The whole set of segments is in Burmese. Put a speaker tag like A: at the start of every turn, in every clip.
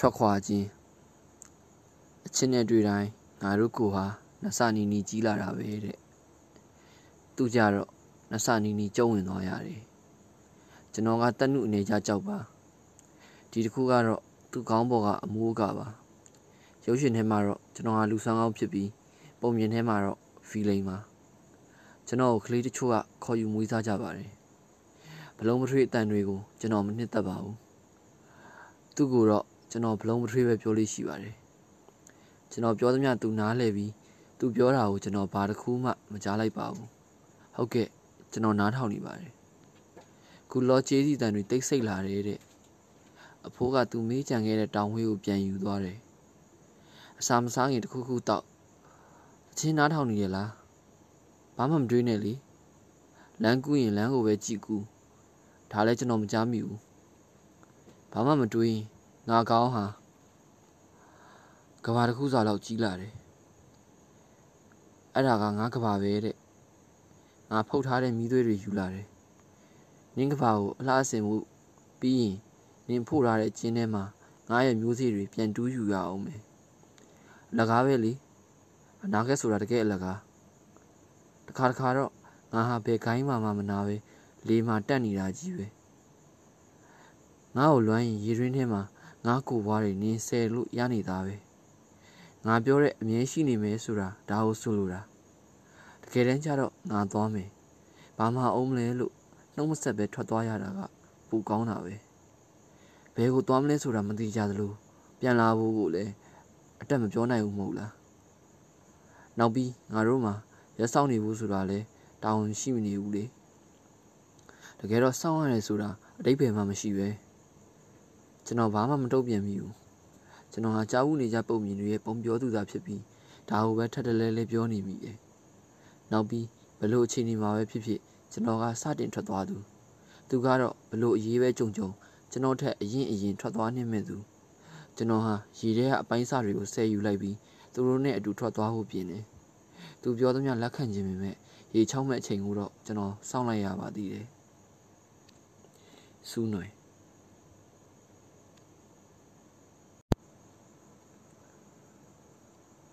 A: ထွက်ခွာခြင်းအချင်းနဲ့တွေ့တိုင်းငါတို့ကိုဟာနဆနီနီကြီးလာတာပဲတဲ့သူကြတော့နဆနီနီကျုံဝင်သွားရတယ်ကျွန်တော်ကတက်နုအနေကြကြောက်ပါဒီတစ်ခုကတော့သူ့ခေါင်းပေါ်ကအမိုးကပါရုပ်ရှင်ထဲမှာတော့ကျွန်တော်ဟာလူဆောင်ကောင်းဖြစ်ပြီးပုံမြင်ထဲမှာတော့ဖီလိန်ပါကျွန်တော်ကိုကလေးတချို့ကခေါ်ယူမွေးစားကြပါတယ်ဘလုံးမထွေးအတန်တွေကိုကျွန်တော်မနှစ်သက်ပါဘူးသူ့ကိုတော့ ကျွန်တော်ဘလုံးမထွေးပဲပြောလို့ရှိပါတယ်ကျွန်တော်ပြောသမျှသူနားလဲပြီးသူပြောတာကိုကျွန်တော်ဘာတစ်ခုမှမကြားလိုက်ပါဘူးဟုတ်ကဲ့ကျွန်တော်နားထောင်နေပါတယ်ခုလောကျေးစီတန်တွေတိတ်ဆိတ်လာတယ်တဲ့အဖိုးကသူမေးကြံခဲ့တဲ့တောင်ဝေးကိုပြန်ယူသွားတယ်အစာမစားခင်တစ်ခုခုတော့အချင်းနားထောင်နေရလားဘာမှမတွေးနဲ့လေလမ်းကူးရင်လမ်းကိုပဲကြည့်ကူဒါလည်းကျွန်တော်မကြားမိဘူးဘာမှမတွေးရင် ငါကောင်းဟာကဘာတစ်ခုစာလောက်ကြီးလာတယ်အဲ့ဒါကငါကဘာပဲတဲ့ငါဖုတ်ထားတဲ့မီးသွေးတွေယူလာတယ်နင်းကဘာကိုအလားအစင်မှုပြီးရင်နင်းဖို့ထားတဲ့ကျင်းထဲမှာငါရဲ့မျိုးစေ့တွေပြန်တူးယူရအောင်မယ်လကားပဲလေအနာကက်ဆိုတာတကယ်အလကားတခါတခါတော့ငါဟာဘယ်ခိုင်းမှမမနာပဲလေမှာတက်နေတာကြီးပဲငါ့ကိုလွမ်းရင်ရေရင်းထဲမှာ ငါကိုဘွားတွေနင်းဆယ်လို့ရနေတာပဲငါပြောတဲ့အမြဲရှိနေမယ်ဆိုတာဒါကိုဆိုလိုတာတကယ်တမ်းကျတော့ငါသွားမယ်ဘာမှအောင်မလဲလို့နှုတ်မဆက်ပဲထွက်သွားရတာကပူကောင်းတာပဲဘယ်ကိုသွားမလဲဆိုတာမသိကြသလိုပြန်လာဖို့ကိုလည်းအတက်မပြောနိုင်ဘူးမဟုတ်လားနောက်ပြီးငါတို့မှာရက်ဆောင်နေဘူးဆိုတာလဲတောင်းရှိမနေဘူးလေတကယ်တော့စောင့်ရတယ်ဆိုတာအတိတ်ပဲမှမရှိပဲ ကျွန်တော်ဘာမှမတုံ့ပြန်မိဘူးကျွန်တော်ဟာကြားဘူးနေကြပုံမြင်တွေရဲ့ပုံပြောသူသာဖြစ်ပြီးဒါကိုပဲထပ်တလဲလဲပြောနေမိတယ်နောက်ပြီးဘလို့အခြေအနေမှာပဲဖြစ်ဖြစ်ကျွန်တော်ကစတင်ထွက်သွားသူသူကတော့ဘလို့အရေးပဲကြုံကြုံကျွန်တော်ထက်အရင်အရင်ထွက်သွားနေမဲ့သူကျွန်တော်ဟာရေထဲကအပိုင်းစာတွေကိုဆဲယူလိုက်ပြီးသူတို့နဲ့အတူထွက်သွားဖို့ပြင်တယ်သူပြောသမျှလက်ခံခြင်းပေမဲ့ရေချောင်းမဲ့အချိန်ကိုတော့ကျွန်တော်စောင့်လိုက်ရပါသေးတယ်စူးနွယ်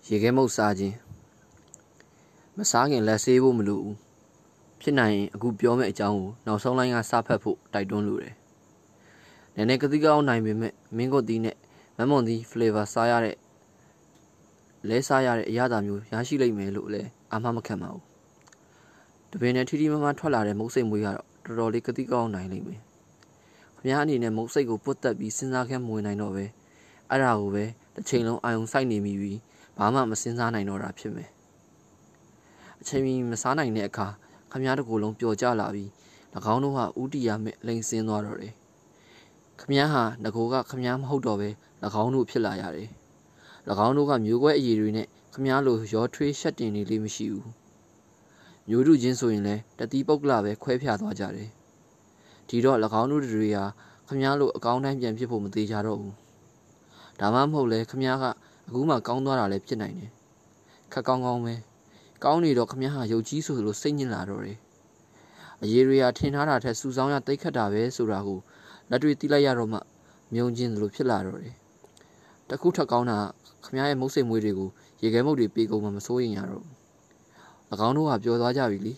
A: ရေခဲမုတ်စားခြင်းမစားခင်လက်ဆေးဖို့မလိုဘူးဖြစ်နိုင်ရင်အခုပြောမယ့်အကြောင်းကိုနောက်ဆုံးလိုင်းကစဖတ်ဖို့တိုက်တွန်းလိုတယ်နည်းနည်းကတိကောင်းနိုင်ပေမဲ့မင်းကိုတီးနဲ့မမွန်တီး flavor စားရတဲ့လဲစားရတဲ့အရသာမျိုးရရှိလိမ့်မယ်လို့လည်းအာမမခံပါဘူးတပင်နဲ့ထီထီမမထွက်လာတဲ့မုတ်စိတ်မွေးကတော့တော်တော်လေးကတိကောင်းနိုင်လိမ့်မယ်ခင်ဗျားအနေနဲ့မုတ်စိတ်ကိုပုတ်တက်ပြီးစဉ်းစားခဲမဝင်နိုင်တော့ပဲအဲ့ဒါကိုပဲတစ်ချိန်လုံးအာယုံစိုက်နေမိပြီး ဘာမှမစဉ်းစားနိုင်တော့တာဖြစ်မယ်အချိန်မီမစားနိုင်တဲ့အခါခမည်းတော်ကိုယ်လုံးပျော်ကြလာပြီး၎င်းတို့ဟာဥတီရမဲ့လိန်ဆင်းသွားတော့တယ်ခမည်းဟာငကိုကခမည်းမဟုတ်တော့ပဲ၎င်းတို့ဖြစ်လာရတယ်၎င်းတို့ကမျိုးကွဲအည်တွေနဲ့ခမည်းလိုရောထွေးရှက်တင်နေလေးမရှိဘူးမျိုးတို့ချင်းဆိုရင်လည်းတတိပုတ်ကလာပဲခွဲဖြာသွားကြတယ်ဒီတော့၎င်းတို့တွေဟာခမည်းလိုအကောင်းတိုင်းပြန်ဖြစ်ဖို့မသေးကြတော့ဘူးဒါမှမဟုတ်လဲခမည်းက အခုမှကောင်းသွားတာလည်းဖြစ်နိုင်တယ်ခက်ကောင်းကောင်းပဲကောင်းနေတော့ခမည်းဟာရုပ်ကြီးဆိုလိုစိတ်ညစ်လာတော့တယ်အရေးတွေဟာထင်ထားတာထက်စူဆောင်းရတိတ်ခတ်တာပဲဆိုတာကိုလက်တွေ့သိလိုက်ရတော့မှမြုံချင်းလိုဖြစ်လာတော့တယ်တခုထက်ကောင်းတာခမည်းရဲ့မုတ်စိတ်မွေးတွေကိုရေခဲမုတ်တွေပေးကုန်မှမစိုးရင်ရတော့၎င်းတို့ကပြောသွားကြပြီလေ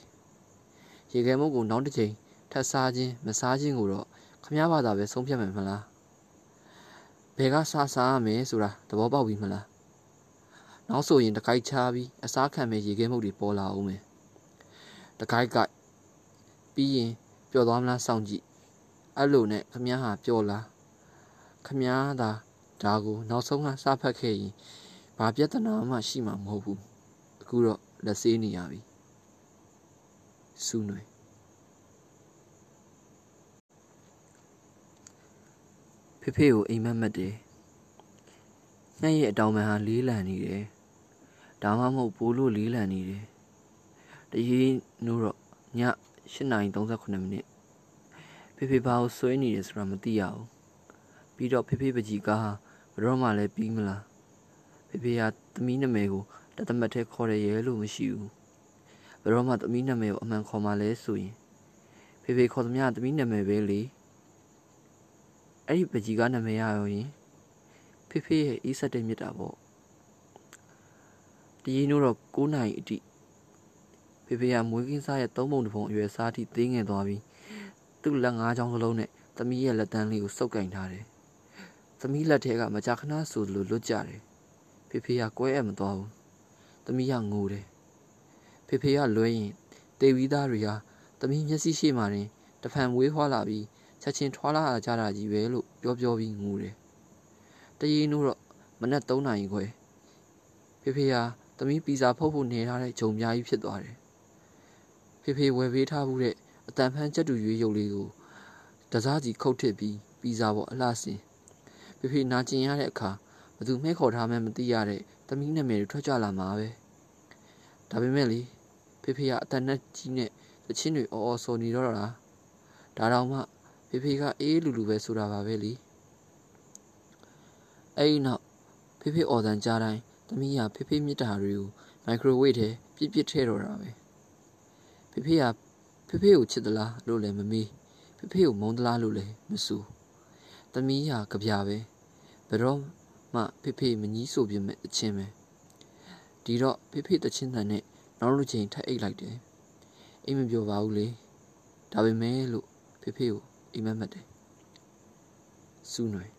A: ရေခဲမုတ်ကိုနောက်တစ်ချိန်ထပ်စားခြင်းမစားခြင်းကိုတော့ခမည်းဘာသာပဲဆုံးဖြတ်မယ်မလား ဘယ်ကစားစားရမယ်ဆိုတာသဘောပေါက်ပြီမလားနောက်ဆိုရင်တကိုက်ချပြီးအစားခံမဲ့ရေခဲမှုတွေပေါ်လာအောင်မယ်တကိုက်ကပြီးရင်ပျော်သွားမလားစောင့်ကြည့်အဲ့လိုနဲ့ခမည်းဟာပျော်လားခမည်းသာဒါကိုနောက်ဆုံးကစားဖတ်ခဲ့ရင်ဘာပြဿနာမှရှိမှာမဟုတ်ဘူးအခုတော့လက်ဆေးနေရပြီစူးနွယ် ဖေဖေကိုအိမ်မက်မက်တယ်။ညရဲ့အတောင်ပံဟာလေးလံနေတယ်။ဒါမှမဟုတ်ပိုးလို့လေးလံနေတယ်။တရေးနိုးတော့ည8:38မိနစ်ဖေဖေဘာကိုဆွဲနေတယ်ဆိုတာမသိရဘူး။ပြီးတော့ဖေဖေပကြီးကားဟာဘရောမှလည်းပြီးမလား။ဖေဖေကသမီးနာမည်ကိုတသမတ်ထဲခေါ်ရရဲလို့မရှိဘူး။ဘရောမှသမီးနာမည်ကိုအမှန်ခေါ်မှလဲဆိုရင်ဖေဖေခေါ်သမျှသမီးနာမည်ပဲလေ။ အဲ့ဒီပကြီးကနာမည်ရရောရင်ဖေဖေရဲ့အေးဆက်တဲ့မြတ်တာပေါ့တရင်တို့တော့9နိုင်အထိဖေဖေကမွေးကင်းစားရဲ့သုံးပုံတစ်ပုံအရွယ်စားထိသေးငယ်သွားပြီးသူ့လက်ငါးချောင်းစလုံးနဲ့သမီးရဲ့လက်တန်းလေးကိုစုပ်ကင်ထားတယ်သမီးလက်ထဲကမကြာခဏဆိုသလိုလွတ်ကြတယ်ဖေဖေကကွဲအပ်မသွားဘူးသမီးကငိုတယ်ဖေဖေကလွဲရင်တေဝီသားတွေဟာသမီးမျက်စိရှိမှတင်တဖန်မွေးဖွားလာပြီး ချက်ချင်းထွာလာကြတာကြီးပဲလို့ပြောပြောပြီးငိုတယ်တရင်တို့တော့မနက်3နာရီခွဲဖေဖေဟာသမီးပီဇာဖုတ်ဖို့နေထားတဲ့ဂျုံပြားကြီးဖြစ်သွားတယ်ဖေဖေဝယ်ပေးထားမှုတဲ့အတန်ဖန်ကြက်တူရွေးရုပ်လေးကိုတစားစီခုတ်ထစ်ပြီးပီဇာပေါ်အလှဆင်ဖေဖေနာကျင်ရတဲ့အခါဘသူမဲခေါ်ထားမှမသိရတဲ့သမီးနာမည်တွေထွက်ကြလာမှာပဲဒါပေမဲ့လေဖေဖေကအတန်နဲ့ကြီးနဲ့တချင်းတွေအော်အော်ဆိုနေတော့တာဒါတော့မှ ဖေဖေကအေးလူလူပဲဆိုတာပါပဲလေအဲ့ဒီနောက်ဖေဖေအော်တန်ကြားတိုင်းသမီးကဖေဖေမြစ်တာတွေကိုမိုက်ခရိုဝေ့ထဲပြစ်ပြစ်ထည့်တော့တာပဲဖေဖေကဖေဖေကိုချစ်သလားလို့လည်းမမေးဖေဖေကိုမုန်းသလားလို့လည်းမဆူသမီးကကြပြပဲဘယ်တော့မှဖေဖေမကြီးဆိုပြမဲ့အချင်းပဲဒီတော့ဖေဖေတချင်းတန်နဲ့နောက်တစ်ချိန်ထပ်အိတ်လိုက်တယ်အိမ်မပြောပါဘူးလေဒါပေမဲ့လို့ဖေဖေကို အိမ်မက်မက်တယ်စူးနွယ်